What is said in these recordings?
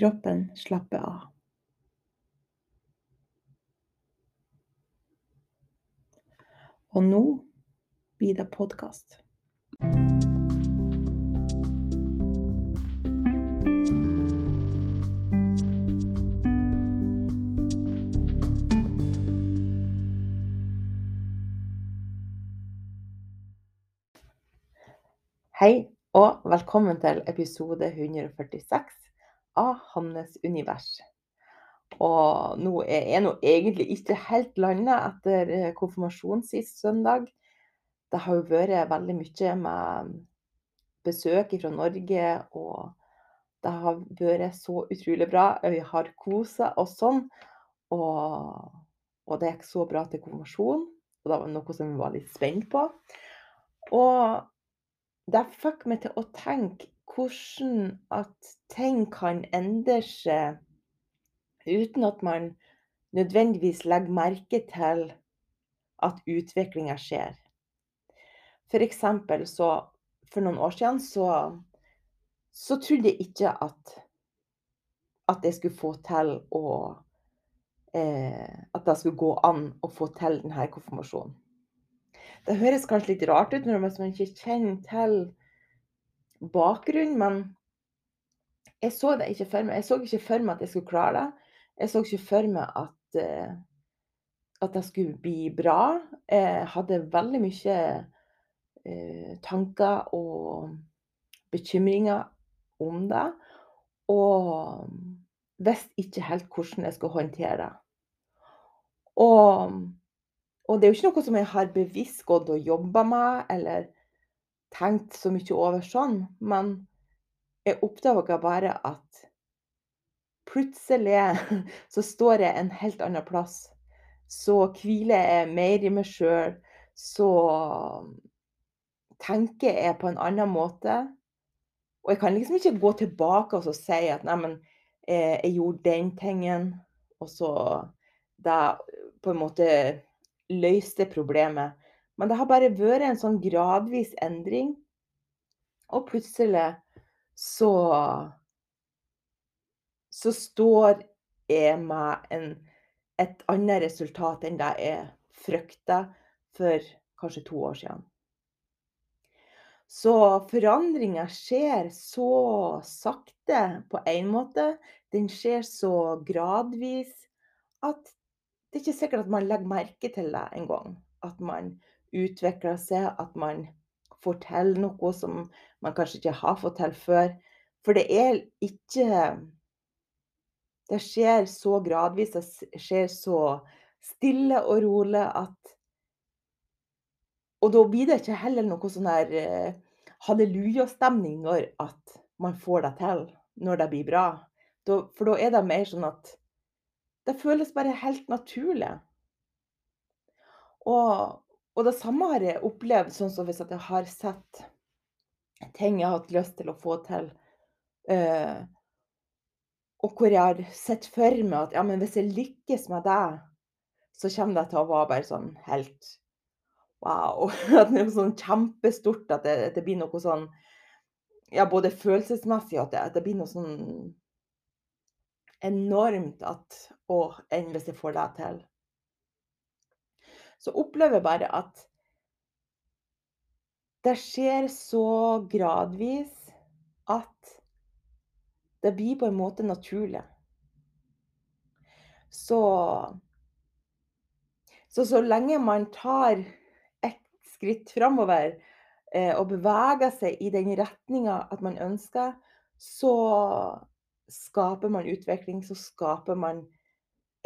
Kroppen slapper av. Og nå blir det podkast. Hei og velkommen til episode 146 av hans univers. Og nå er jeg nå egentlig ikke helt landa etter konfirmasjonen sist søndag. Det har jo vært veldig mye med besøk fra Norge, og det har vært så utrolig bra. Vi har kosa oss sånn. Og, og det gikk så bra til konfirmasjon, og det var noe som vi var litt spent på. Og det fikk meg til å tenke hvordan at ting kan endre seg uten at man nødvendigvis legger merke til at utviklinga skjer. For eksempel så For noen år siden så, så trodde jeg ikke at at jeg skulle få til å eh, At det skulle gå an å få til denne konfirmasjonen. Det høres kanskje litt rart ut når man ikke kjenner til bakgrunnen, men jeg så det ikke for meg. Jeg så ikke for meg at jeg skulle klare det. Jeg så ikke for meg at, uh, at det skulle bli bra. Jeg hadde veldig mye uh, tanker og bekymringer om det. Og visste ikke helt hvordan jeg skulle håndtere det. Og og det er jo ikke noe som jeg har bevisst gått og jobba med, eller tenkt så mye over sånn, men jeg oppdaga bare at plutselig så står jeg en helt annen plass. Så hviler jeg mer i meg sjøl. Så tenker jeg på en annen måte. Og jeg kan liksom ikke gå tilbake og si at neimen, eh, jeg gjorde den tingen, og så da på en måte løste problemet. Men det har bare vært en sånn gradvis endring. Og plutselig så Så står jeg med en, et annet resultat enn det jeg frykta for kanskje to år siden. Så forandringa skjer så sakte på en måte. Den skjer så gradvis at det er ikke sikkert at man legger merke til det engang. At man utvikler seg, at man forteller noe som man kanskje ikke har fortalt før. For det er ikke Det skjer så gradvis, det skjer så stille og rolig at Og da blir det ikke heller noe sånn her eh, hallelujastemning når at man får det til, når det blir bra. for da er det mer sånn at det føles bare helt naturlig. Og, og det samme har jeg opplevd, sånn som hvis jeg har sett ting jeg har hatt lyst til å få til, eh, og hvor jeg har sett for meg at ja, hvis jeg lykkes med det, så kommer det til å være bare sånn helt wow. At det er sånn kjempestort, at det, det blir noe sånn ja, både følelsesmessig at at det blir noe sånn enormt at Å, enn hvis jeg får det til. Så opplever jeg bare at det skjer så gradvis at det blir på en måte naturlig. Så så, så lenge man tar ett skritt framover eh, og beveger seg i den retninga at man ønsker, så skaper man utvikling. Så skaper man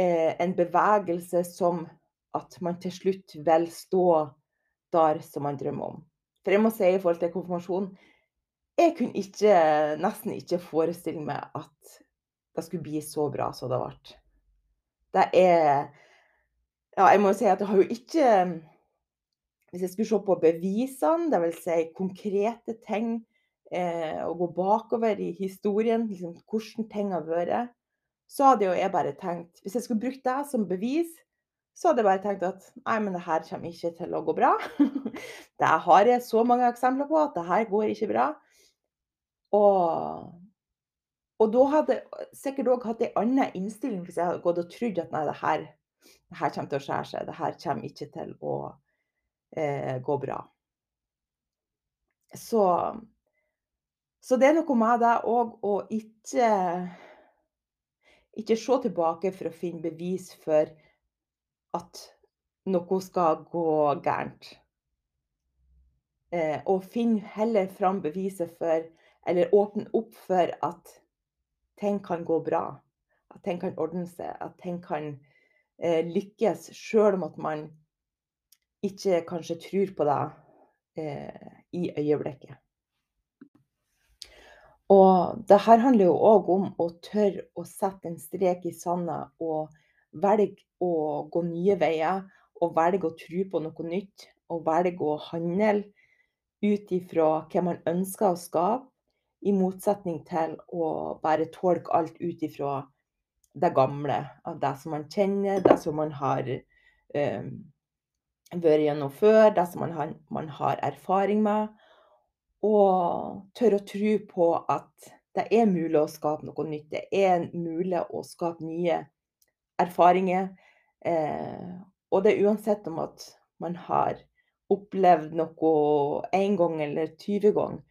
eh, en bevegelse som at man til slutt vil stå der som man drømmer om. For jeg må si i forhold til konfirmasjon Jeg kunne ikke, nesten ikke forestille meg at det skulle bli så bra som det ble. Det er Ja, jeg må jo si at det har jo ikke Hvis jeg skulle se på bevisene, dvs. Si konkrete ting, eh, og gå bakover i historien, liksom hvordan ting har vært, så hadde jo jeg bare tenkt Hvis jeg skulle brukt det som bevis, så hadde jeg bare tenkt at nei, men det her kommer ikke til å gå bra. det har jeg så mange eksempler på at det her går ikke bra. Og, og da hadde jeg sikkert òg hatt en annen innstilling hvis jeg hadde gått og trodd at nei, det her, det her kommer til å skjære seg. Det her kommer ikke til å eh, gå bra. Så, så det er noe med det òg å ikke ikke se tilbake for å finne bevis for at noe skal gå gærent. Eh, og finn heller fram beviset for Eller åpne opp for at ting kan gå bra. At ting kan ordne seg. At ting kan eh, lykkes, sjøl om at man ikke kanskje tror på det eh, i øyeblikket. Og det her handler jo òg om å tørre å sette en strek i sanda og velge å gå nye veier, og velge å tro på noe nytt, og velge å handle ut ifra hva man ønsker å skape, i motsetning til å bare tolke alt ut ifra det gamle. Av det som man kjenner, det som man har eh, vært gjennom før, det som man har, man har erfaring med. Og tør å tro på at det er mulig å skape noe nytt. Det er mulig å skape nye erfaringer. Eh, og det er uansett om at man har opplevd noe én gang eller 20 ganger.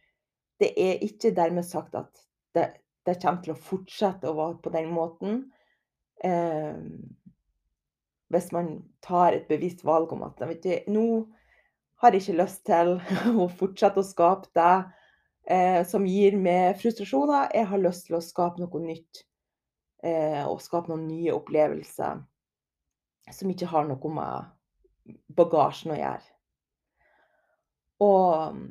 Det er ikke dermed sagt at det, det, kommer til å fortsette å være på den måten. Eh, hvis man tar et bevisst valg om at vet du, nå har jeg ikke lyst til å fortsette å skape det eh, som gir meg frustrasjoner. Jeg har lyst til å skape noe nytt. Eh, og skape noen nye opplevelser som ikke har noe med bagasjen å gjøre. Og mm,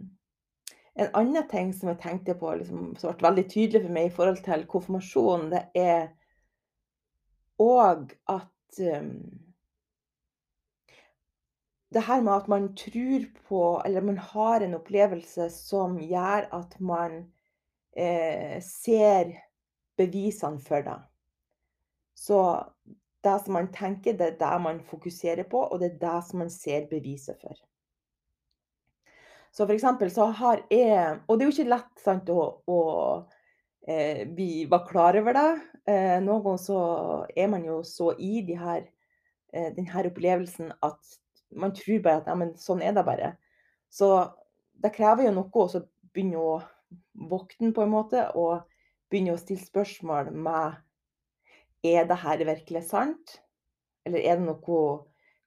en annen ting som jeg tenkte på, liksom, som ble veldig tydelig for meg i forhold til konfirmasjon, det er òg at um, Det her med at man tror på, eller man har en opplevelse som gjør at man eh, ser bevisene for det. Så det som man tenker, det er det man fokuserer på, og det er det som man ser beviset for. Så for eksempel så har jeg Og det er jo ikke lett sant, å, å eh, vi var klar over det. Eh, noen ganger så er man jo så i de her, eh, denne opplevelsen at man tror bare at ja, men sånn er det bare. Så det krever jo noe å begynne å våkne på en måte, og begynne å stille spørsmål med er det her virkelig sant? Eller er det noe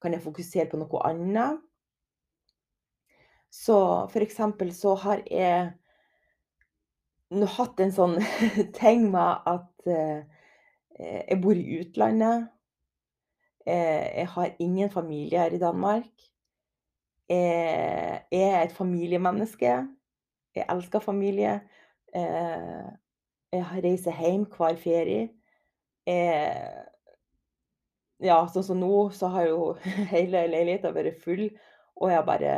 Kan jeg fokusere på noe annet? Så for eksempel så har jeg nå hatt en sånn ting med at eh, jeg bor i utlandet. Eh, jeg har ingen familie her i Danmark. Jeg er et familiemenneske. Jeg elsker familie. Eh, jeg reiser hjem hver ferie. Eh, ja, sånn som nå, så har jo hele leiligheta vært full. og jeg bare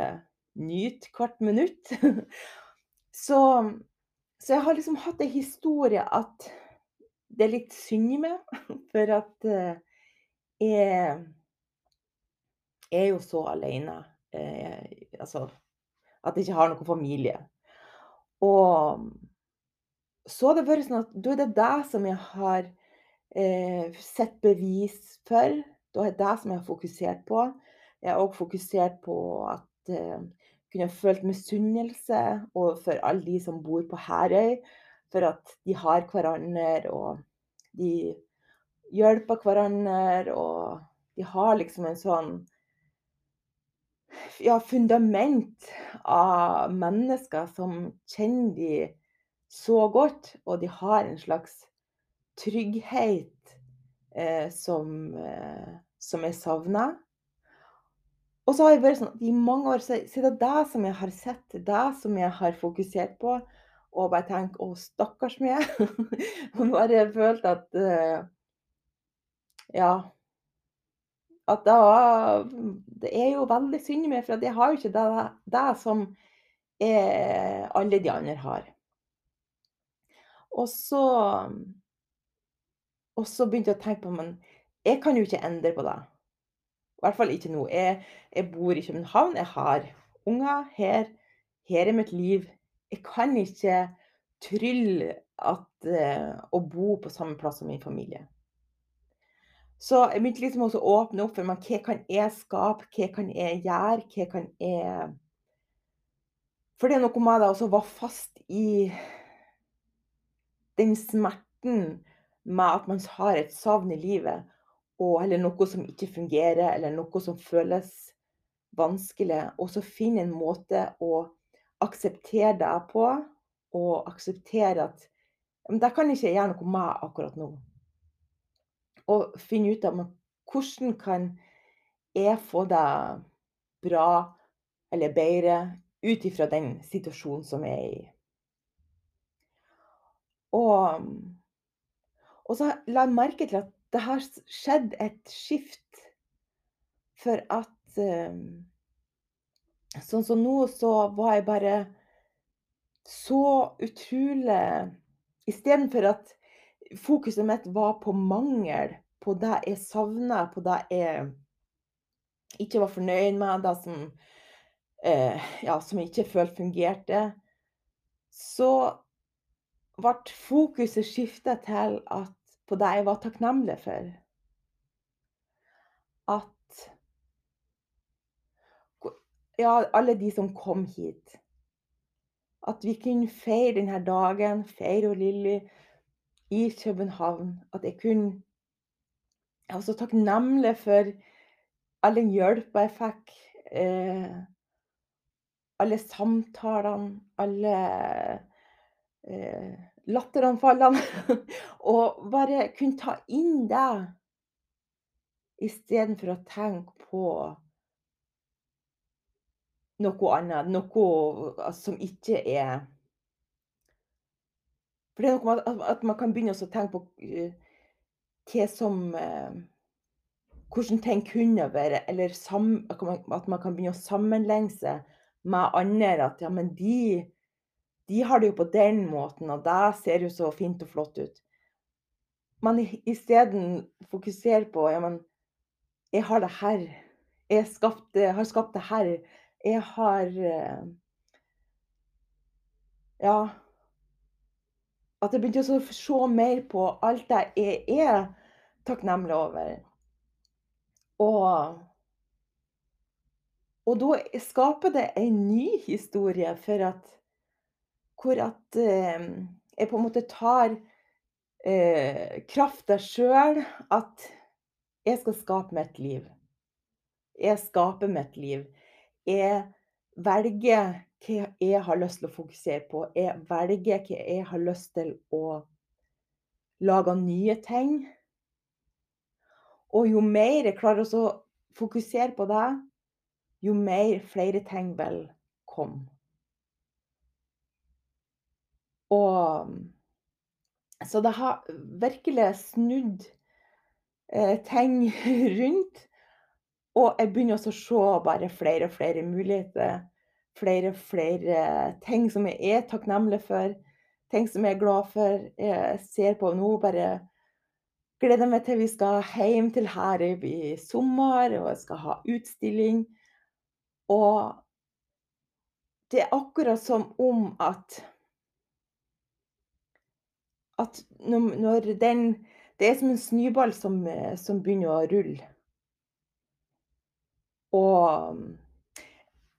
nyter hvert minutt. Så, så jeg har liksom hatt ei historie at det er litt synd i for at eh, jeg er jo så alene. Eh, altså at jeg ikke har noen familie. Og så har det vært sånn at da er det det som jeg har eh, sett bevis for. Det er det som jeg har fokusert på. Jeg har òg fokusert på at eh, kunne følt misunnelse overfor alle de som bor på Herøy, for at de har hverandre, og de hjelper hverandre, og de har liksom en sånn ja, fundament av mennesker som kjenner de så godt, og de har en slags trygghet eh, som, eh, som jeg savner. Og så har jeg vært sånn i mange år så, så er det som jeg har sett, det som jeg har fokusert på. Og bare tenkt 'Å, stakkars meg'. og jeg følt at uh, Ja. At det, var, det er jo veldig synd i meg, for jeg har jo ikke det, det som jeg, alle de andre har. Og så Og så begynte jeg å tenke på Men jeg kan jo ikke endre på det. I hvert fall ikke nå. Jeg, jeg bor i København, jeg har unger her. Her er mitt liv. Jeg kan ikke trylle at, uh, å bo på samme plass som min familie. Så jeg begynte liksom også å åpne opp for meg, hva kan jeg skape, hva kan jeg gjøre, hva kan jeg For det er noe med det å være fast i den smerten med at man har et savn i livet, og, eller noe som ikke fungerer, eller noe som føles vanskelig. Og så finne en måte å akseptere det på, og akseptere at men det kan ikke jeg gjøre noe med akkurat nå. Og finne ut av hvordan kan jeg få det bra eller bedre ut ifra den situasjonen som jeg er i. Og, og så la jeg merke til at det har skjedd et skift. For at eh, Sånn som nå, så var jeg bare så utrolig Istedenfor at fokuset mitt var på mangel, på det jeg savna, på det jeg ikke var fornøyd med, det som, eh, ja, som jeg ikke følte fungerte, så ble fokuset skifta til at på det jeg var takknemlig for. At ja, alle de som kom hit. At vi kunne feire denne dagen, feire Lilly i København. At jeg kunne Jeg var så takknemlig for all den hjelpa jeg fikk. Eh, alle samtalene, alle eh, latteranfallene. Og bare kunne ta inn det istedenfor å tenke på noe annet. Noe som ikke er For det er noe med at man kan begynne å tenke på hva som uh, Hvordan ting kunne være, eller at man kan begynne å sammenligne seg med andre. At ja, men de de har det jo på den måten, og det ser jo så fint og flott ut. Men isteden fokuser på ja, men jeg har det her. Jeg skapt, har skapt det her. Jeg har eh, Ja. At jeg begynte å se mer på alt det jeg er takknemlig over. Og, og da skaper det en ny historie for at hvor at eh, jeg på en måte tar eh, krafta sjøl. At jeg skal skape mitt liv. Jeg skaper mitt liv. Jeg velger hva jeg har lyst til å fokusere på. Jeg velger hva jeg har lyst til å lage nye ting. Og jo mer jeg klarer å fokusere på det, jo mer flere ting vil komme. Og Så det har virkelig snudd eh, ting rundt. Og jeg begynner også å se bare flere og flere muligheter. Flere og flere ting som jeg er takknemlig for. Ting som jeg er glad for. Jeg ser på nå bare gleder meg til vi skal hjem til Herøy i sommer, og jeg skal ha utstilling. Og det er akkurat som om at at når når den Det er som en snøball som, som begynner å rulle. Og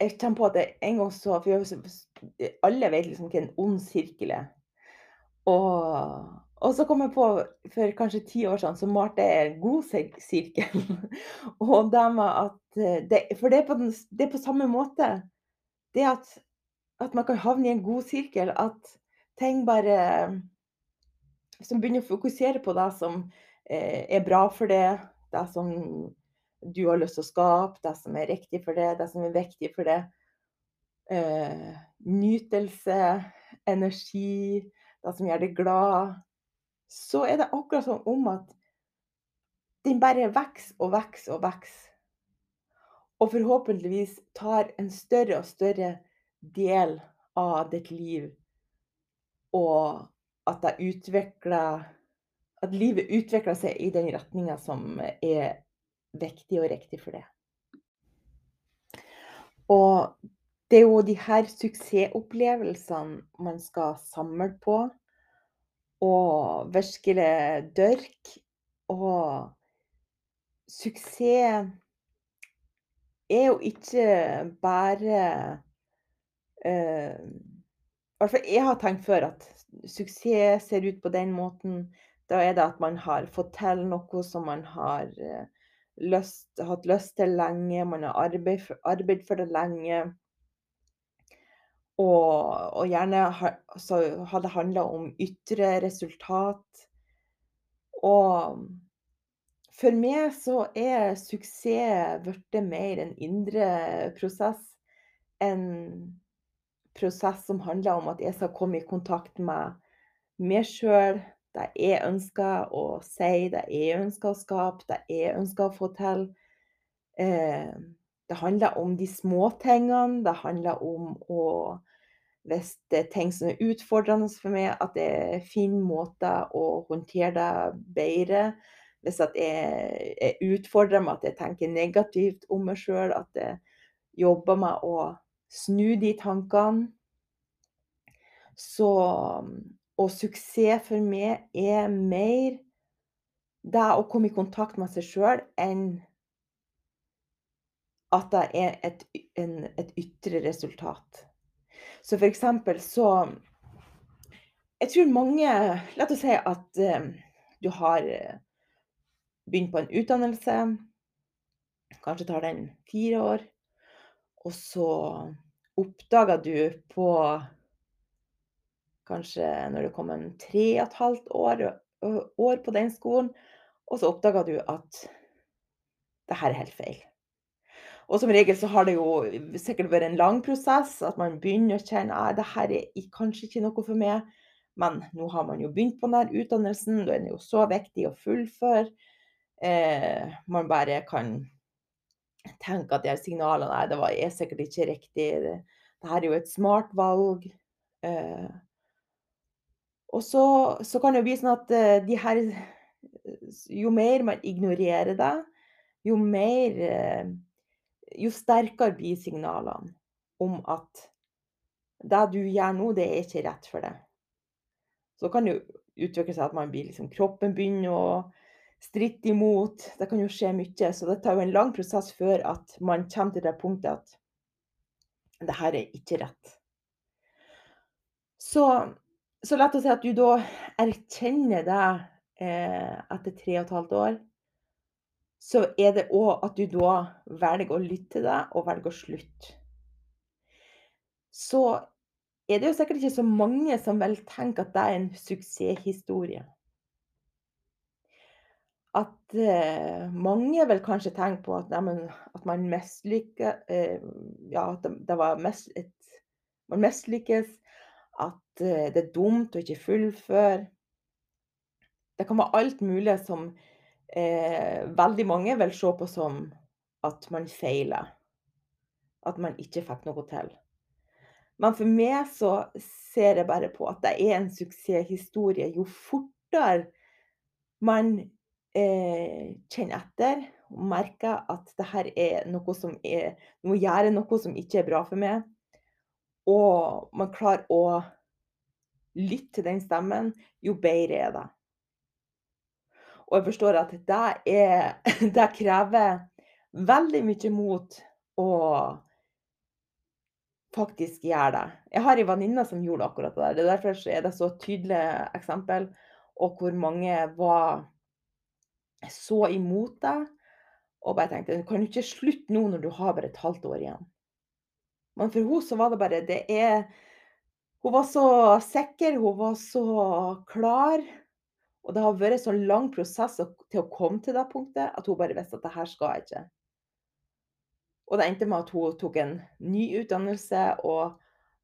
jeg kommer på at en gang så for Alle vet liksom hva en ond sirkel er. Og og så kom jeg på for kanskje ti år siden så malte jeg en god sirkel. Og det med at eh, det for det er den det er på samme måte. Det at at man kan havne i en god sirkel, at ting bare Man begynner å fokusere på det som, eh, er bra for deg, det som du har lyst til å skape, det som er riktig for deg, det som er viktig for deg. Eh, nytelse, energi, det som gjør deg glad. Så er det akkurat som om at den bare vokser og vokser og vokser. Og forhåpentligvis tar en større og større del av ditt liv. Og at jeg utvikler at livet utvikler seg i den retninga som er viktig og riktig for det. Og det er jo de her suksessopplevelsene man skal samle på, og virkelig dørk. Og suksess er jo ikke bare eh, hvert fall jeg har tenkt før at suksess ser ut på den måten. Da er det at man har fått til noe som man har eh, lyst, hatt lyst til lenge, man har arbeidet for, arbeid for det lenge. Og, og gjerne ha, har det handla om ytre resultat. Og for meg så er suksess blitt mer en indre prosess. En prosess som handler om at jeg skal komme i kontakt med meg sjøl, det jeg ønsker å si, det jeg ønsker å skape, det jeg ønsker å få til. Eh, det handler om de små tingene. Det handler om å Hvis det er ting som er utfordrende for meg, at jeg finner måter å håndtere det bedre. Hvis at jeg er utfordra med at jeg tenker negativt om meg sjøl, at jeg jobber med å snu de tankene. Så og suksess for meg er mer det å komme i kontakt med seg sjøl enn at det er et en et ytre resultat. Så for eksempel så Jeg tror mange La oss si at, uh, du har begynt på en utdannelse. Kanskje tar den fire år. Og så oppdager du på Kanskje når det kom en 3 1/2 år år på den skolen, og så oppdager du at det her er helt feil. Og som regel så har det jo sikkert vært en lang prosess, at man begynner å kjenne at det her er kanskje ikke noe for meg. Men nå har man jo begynt på denne utdannelsen, da er den jo så viktig å fullføre. Eh, man bare kan tenke at de her signalene Nei, det var, er sikkert ikke riktig. Det, det her er jo et smart valg. Eh, og så, så kan det jo bli sånn at eh, de her Jo mer man ignorerer det, jo mer eh, Jo sterkere blir signalene om at det du gjør nå, det er ikke rett for deg. Så kan det jo utvikle seg at man blir liksom Kroppen begynner å stritte imot. Det kan jo skje mye. Så det tar jo en lang prosess før at man kommer til det punktet at det her er ikke rett. Så så lett å si at du da erkjenner det eh, etter 3 1/2 år. Så er det òg at du da velger å lytte til det, og velger å slutte. Så er det jo sikkert ikke så mange som vil tenke at det er en suksesshistorie. At eh, mange vil kanskje tenke på at, nei, at man mislykkes eh, Ja, at det, det var mis, et, man mislykkes. At eh, det er dumt å ikke fullføre. Det kan være alt mulig som eh, veldig mange vil se på som at man feiler. At man ikke fikk noe til. Men for meg så ser jeg bare på at det er en suksesshistorie. Jo fortere man eh, kjenne etter og merke at det her er noe som er Du må gjøre noe som ikke er bra for meg, og man klarer å lytte til den stemmen, jo bedre er det. Og jeg forstår at det, er, det krever veldig mye mot å faktisk gjøre det. Jeg har ei venninne som gjorde akkurat det der. Det er derfor er det så tydelig eksempel, og hvor mange var så imot deg Og bare tenkte kan du ikke slutte nå når du har bare et halvt år igjen. Men for henne så var det bare det er Hun var så sikker, hun var så klar. Og det har vært en så lang prosess til å komme til det punktet at hun bare visste at det her skal jeg ikke. Og det endte med at hun tok en ny utdannelse og,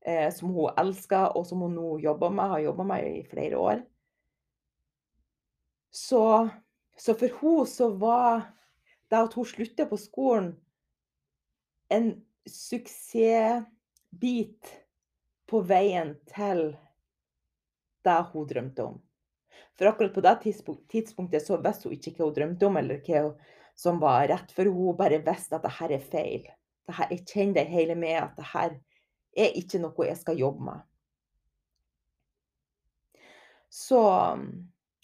eh, som hun elska, og som hun nå jobber med, har jobba med i flere år. Så, så for henne så var det at hun sluttet på skolen, en suksessbit på veien til det hun drømte om. For akkurat på det tidspunktet så visste hun ikke hva hun drømte om, eller hva som var rett, for henne. hun bare visste at det her er feil. Dette, jeg kjenner det hele med at det her er ikke noe jeg skal jobbe med. Så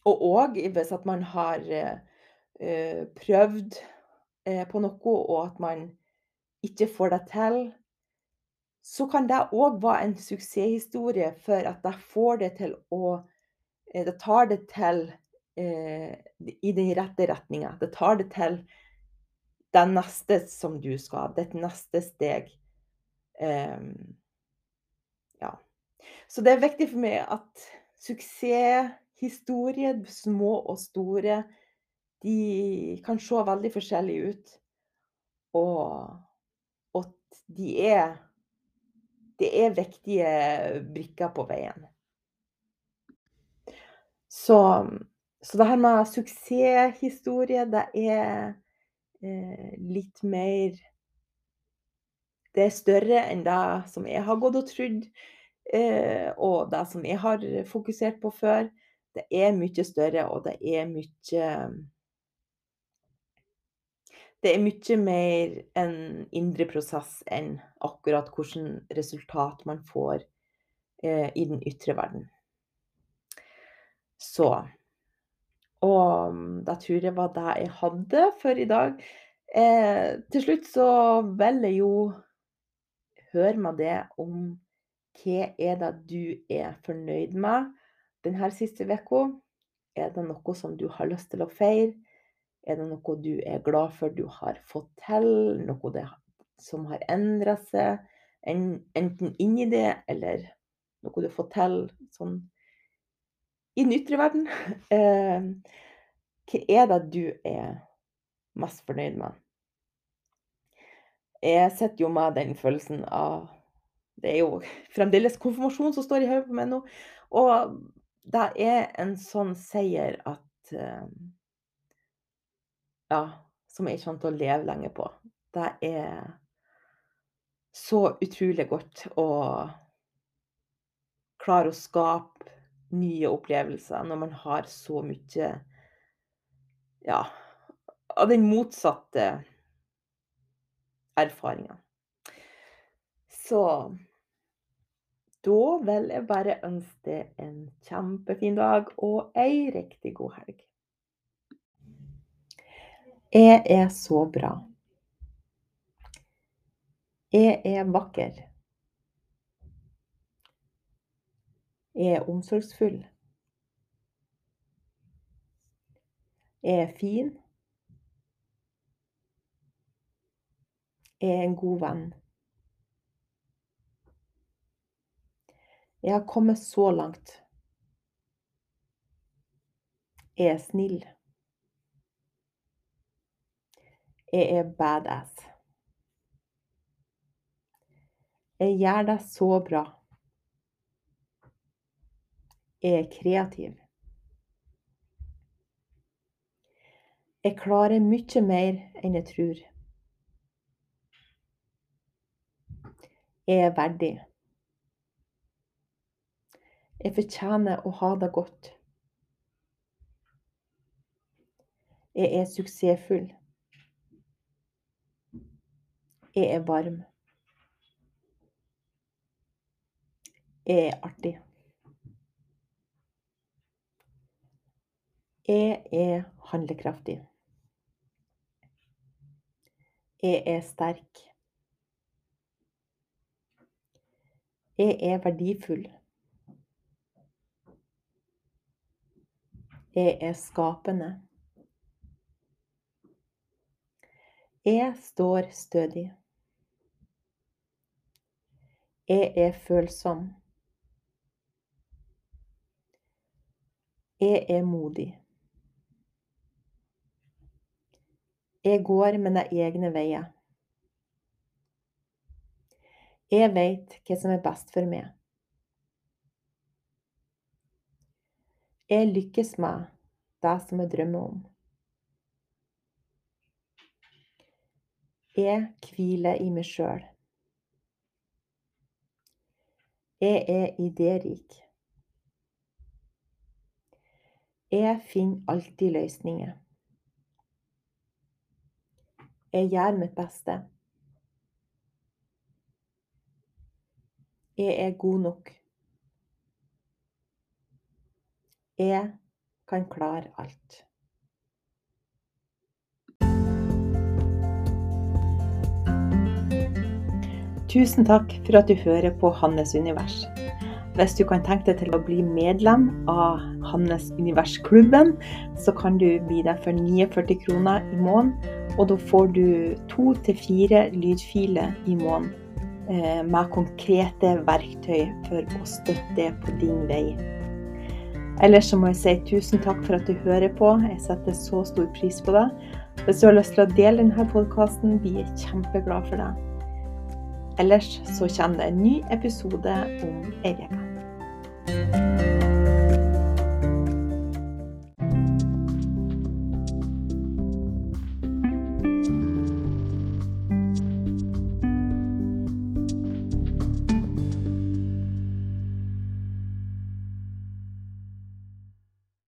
Og òg hvis at man har uh, prøvd uh, på noe, og at man ikke får det til, så kan det òg være en suksesshistorie for at det får det til å Eh, det tar det til eh, i den rette retninga. Det tar det til det neste som du skal. Det neste steg. Um, ja. Så det er viktig for meg at suksesshistorier, små og store, de kan se veldig forskjellige ut. Og, at de er Det er viktige brikker på veien. Så, så det her med suksesshistorie, det er eh, litt mer Det er større enn det som jeg har gått og trodd, eh, og det som jeg har fokusert på før. Det er mye større, og det er mye Det er mye mer en indre prosess enn akkurat hvilket resultat man får eh, i den ytre verden. Så Og da tror jeg var det jeg hadde for i dag. Eh, til slutt så vil jeg jo høre med det om hva er det du er fornøyd med denne siste uka? Er det noe som du har lyst til å feire? Er det noe du er glad for du har fått til? Noe det, som har endra seg? enten inni det, eller noe du har fått til sånn i den ytre verden. Eh, hva er det du er mest fornøyd med? Jeg sitter jo med den følelsen av Det er jo fremdeles konfirmasjon som står i hodet på meg nå. Og det er en sånn seier at eh, Ja, som jeg kommer til å leve lenge på. Det er så utrolig godt å klare å skape nye opplevelser når man har så mye ja, av den motsatte erfaringa. Så da vil jeg bare ønske deg en kjempefin dag og ei riktig god helg. Jeg er så bra. Jeg er vakker. Jeg er omsorgsfull. Jeg Er fin. Jeg Er en god venn. Jeg har kommet så langt. Jeg er snill. Jeg er badass. Jeg gjør deg så bra. Jeg er kreativ. Jeg klarer mye mer enn jeg tror. Jeg er verdig. Jeg fortjener å ha det godt. Jeg er suksessfull. Jeg er varm. Jeg er artig. Jeg er handlekraftig. Jeg er sterk. Jeg er verdifull. Jeg er skapende. Jeg står stødig. Jeg er følsom. Jeg er modig. Jeg går mine egne veier. Jeg vet hva som er best for meg. Jeg lykkes med det som jeg drømmer om. Jeg hviler i meg sjøl. Jeg er idérik. Jeg finner alltid løsninger. Jeg gjør mitt beste. Jeg er god nok. Jeg kan klare alt. Tusen takk for at du hører på Hannes univers. Hvis du kan tenke deg til å bli medlem av Hannes Univers-klubben, så kan du bli det for 49 kroner i måneden. Og da får du to til fire lydfiler i måneden eh, med konkrete verktøy for å støtte deg på din vei. Ellers så må jeg si tusen takk for at du hører på. Jeg setter så stor pris på det. Hvis du har lyst til å dele denne podkasten, vi er kjempeglade for det. Ellers så kommer det en ny episode om ei uke.